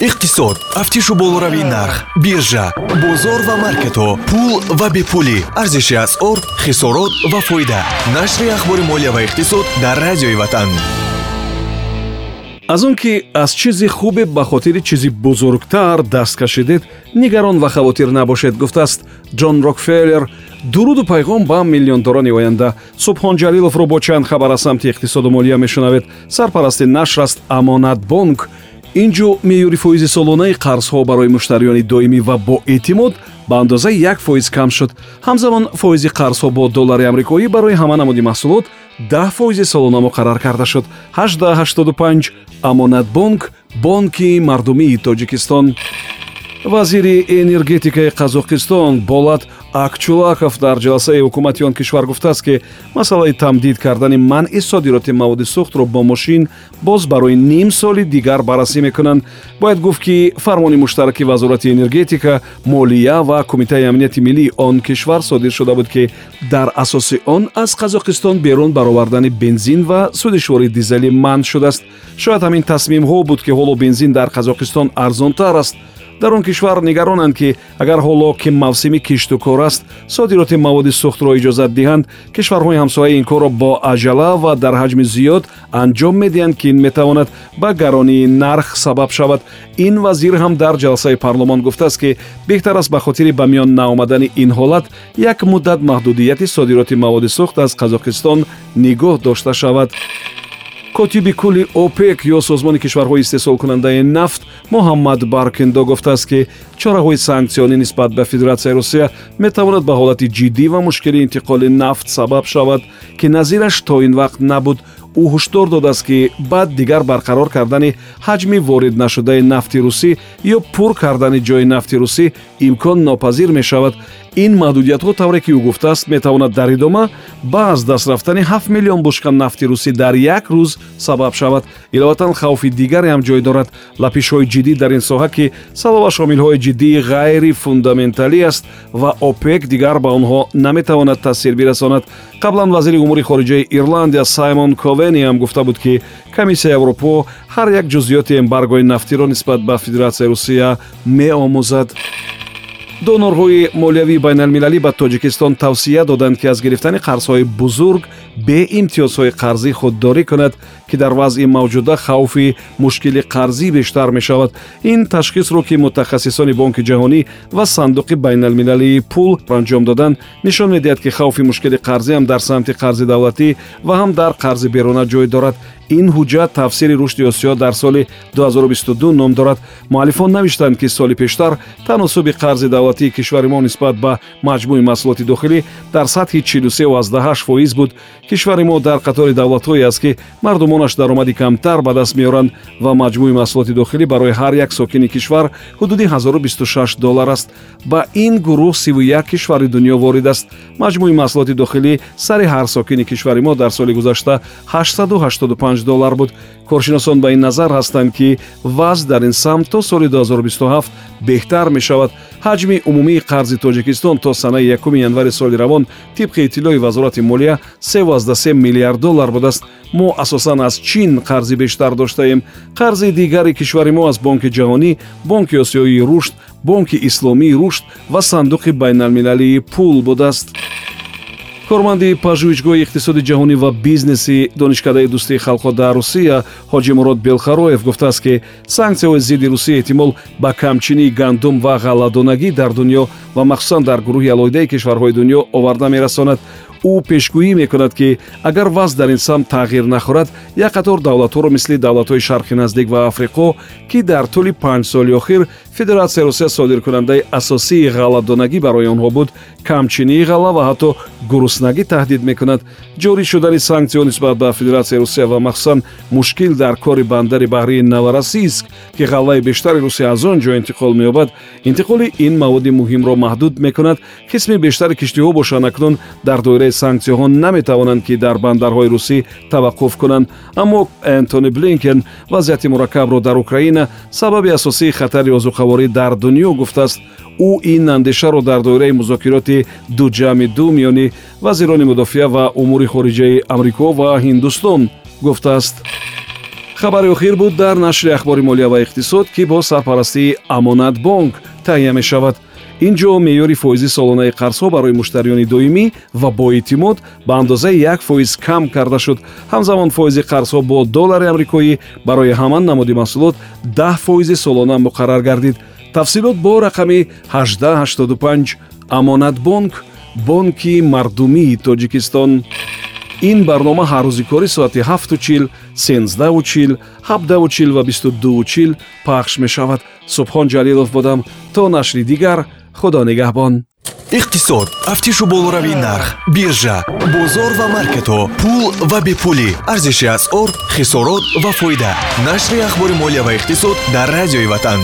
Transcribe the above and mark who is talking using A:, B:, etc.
A: иқтисод. Тафтишу болоравии нарх биржа бозор ва маркетҳо пул ва бепулӣ. Арзиши асъор хисорот ва фоида. Нашри ахбори молия ва иқтисод дар радиои ватан.
B: Аз он ки аз чизи хубе ба хотири чизи бузургтар даст кашидед нигарон ва хавотир набошед гуфтааст ҷон рокфеллер дуруду пайғом ба миллиондорони оянда субҳон ҷалиловро бо чанд хабар аз самти иқтисоду молия мешунавед. Сарпарасти нашр аст амонатбонк инҷо меъёри фоизи солонаи қарзҳо барои муштариёни доимӣ ва боэътимод ба андозаи як фоиз кам шуд. Ҳамзамон фоизи қарзҳо бо доллари амрикоӣ барои ҳама намуди маҳсулот даҳ фоизи солона муқаррар карда шуд. 1885 амонатбонк бонки мардумии тоҷикистон. Вазири энергетикаи қазоқистон болат акчулаков дар ҷаласаи ҳукумати он кишвар гуфтааст ки масъалаи тамдид кардани манъи содироти маводи сӯхтро бо мошин боз барои ним соли дигар баррасӣ мекунанд. Бояд гуфт ки фармони муштараки вазорати энергетика молия ва кумитаи амнияти миллии он кишвар содир шуда буд ки дар асоси он аз қазоқистон берун баровардани бензин ва судишвори дизелӣ манъ шудааст. Шояд ҳамин тасмимҳо буд ки ҳоло бензин дар қазоқистон арзонтар аст дар он кишвар нигаронанд ки агар ҳоло ки мавсими кишту кор аст содироти маводи сӯхтро иҷозат диҳанд кишварҳои ҳамсояи ин корро бо ажала ва дар ҳаҷми зиёд анҷом медиҳанд ки ин метавонад ба гаронии нарх сабаб шавад. Ин вазир ҳам дар ҷалсаи парлумон гуфтааст ки беҳтар аст ба хотири ба миён наомадани ин ҳолат як муддат маҳдудияти содироти маводи сӯхт аз қазоқистон нигоҳ дошта шавад котиби кулли опек ё созмони кишварҳои истеҳсолкунандаи нафт муҳаммад баркиндо гуфтааст ки чораҳои санксионӣ нисбат ба федератсияи русия метавонад ба ҳолати ҷиддӣ ва мушкили интиқоли нафт сабаб шавад ки назираш то ин вақт набуд ӯ ҳушдор додааст ки баъд дигар барқарор кардани ҳаҷми вориднашудаи нафти русӣ ё пур кардани ҷои нафти русӣ имкон нопазир мешавад. Ин маҳдудиятҳо тавре ки ӯ гуфтааст метавонад дар идома ба аз даст рафтани 7 миллион бушка нафти русӣ дар як рӯз сабаб шавад. Иловатан хавфи дигаре ҳам ҷой дорад. Лапишҳои ҷиддӣ дар ин соҳа ки сабабаш омилҳои ҷиддии ғайри фундаменталӣ аст ва опек дигар ба онҳо наметавонад таъсир бирасонад. Қаблан вазири умури хориҷаи ирландия саймон ковени ҳам гуфта буд ки комиссияи аврупо ҳар як ҷузъиёти эмбаргои нафтиро нисбат ба федератсияи русия меомӯзад. Донорҳои молиявии байналмилалӣ ба тоҷикистон тавсия доданд ки аз гирифтани қарзҳои бузург бе имтиёзҳои қарзӣ худдорӣ кунад ки дар вазъи мавҷуда хавфи мушкили қарзӣ бештар мешавад. Ин ташхисро ки мутахассисони бонки ҷаҳонӣ ва сандуқи байналмилалии пул анҷом доданд нишон медиҳад ки хавфи мушкили қарзӣ ҳам дар самти қарзи давлатӣ ва ҳам дар қарзи беруна ҷой дорад ин ҳуҷҷат тафсири рушди осиё дар соли 2022 ном дорад. Муаллифон навиштанд ки соли пештар таносуби қарзи давлатии кишвари мо нисбат ба маҷмӯи маҳсулоти дохилӣ дар сатҳи 43 фоиз буд. Кишвари мо дар қатори давлатҳое аст ки мардумонаш даромади камтар ба даст меоранд ва маҷмӯи маҳсулоти дохилӣ барои ҳар як сокини кишвар ҳудуди 1026 доллар аст. Ба ин гурӯҳ 31 кишвари дунё ворид аст. Маҷмӯи маҳсулоти дохилӣ сари ҳар сокини кишвари мо дар соли гузашта 885 доллар буд. Коршиносон ба ин назар ҳастанд ки вазъ дар ин самт то соли 2027 беҳтар мешавад. Ҳаҷми умумии қарзи тоҷикистон то санаи 1 январи соли равон тибқи иттилои вазорати молия 33 миллиард доллар будааст. Мо асосан аз чин қарзи бештар доштаем. Қарзи дигари кишвари мо аз бонки ҷаҳонӣ бонки осиёии рушд бонки исломии рушд ва сандуқи байналмилалии пул будааст корманди пажӯҳичгоҳи иқтисоди ҷаҳонӣ ва бизнеси донишкадаи дӯстии халқҳо дар русия ҳоҷи мурод белхароев гуфтааст ки санксияҳои зидди русия эҳтимол ба камчинии гандум ва ғалладонагӣ дар дунё ва махсусан дар гурӯҳи алоҳидаи кишварҳои дунё оварда мерасонад. Ӯ пешгӯӣ мекунад ки агар вазъ дар ин самт тағйир нахӯрад як қатор давлатҳоро мисли давлатҳои шарқи наздик ва африқо ки дар тӯли панҷ соли охир федератсияи русия содиркунандаи асосии ғалладонагӣ барои онҳо буд камчинии ғалла ва ҳатто гуруснагӣ таҳдид мекунад. ҷорӣ шудани санксияҳо нисбат ба федератсияи русия ва махсусан мушкил дар кори бандари баҳрии новоросийск ки ғаллаи бештари русия аз он ҷо интиқол меёбад интиқоли ин маводи муҳимро маҳдуд мекунад. қисми бештари киштиҳо бошанд акнун дар доираи санксияҳо наметавонанд ки дар бандарҳои русӣ таваққуф кунанд. Аммо энтони блинкен вазъияти мураккабро дар украина сабаби асосии хатари озуқаворӣ дар дунё гуфтааст ӯ ин андешаро дар доираи музокироти дуҷами ду миёни вазирони мудофиа ва умури хориҷаи амрико ва ҳиндустон гуфтааст. Хабари охир буд дар нашри ахбори молия ва иқтисод ки бо сарпарастии амонатбонк таҳия мешавад. Ин ҷо меъёри фоизи солонаи қарзҳо барои муштариёни доимӣ ва боэътимод ба андозаи як фоиз кам карда шуд. Ҳамзамон фоизи қарзҳо бо доллари амрикоӣ барои ҳаман намуди маҳсулот даҳ фоизи солона муқаррар гардид тафсилот бо рақами 1885 амонатбонк бонки мардумии тоҷикистон. Ин барнома ҳар рӯзи кори соати 7чил 13чил 7чил ва 22чил пахш мешавад. Субҳон ҷалилов будам то нашри дигар худо нигаҳбон.
A: Иқтисод. Тафтишу болоравии нарх биржа бозор ва маркетҳо пул ва бепулӣ. Арзиши асъор хисорот ва фоида. Нашри ахбори молия ва иқтисод дар радиои ватан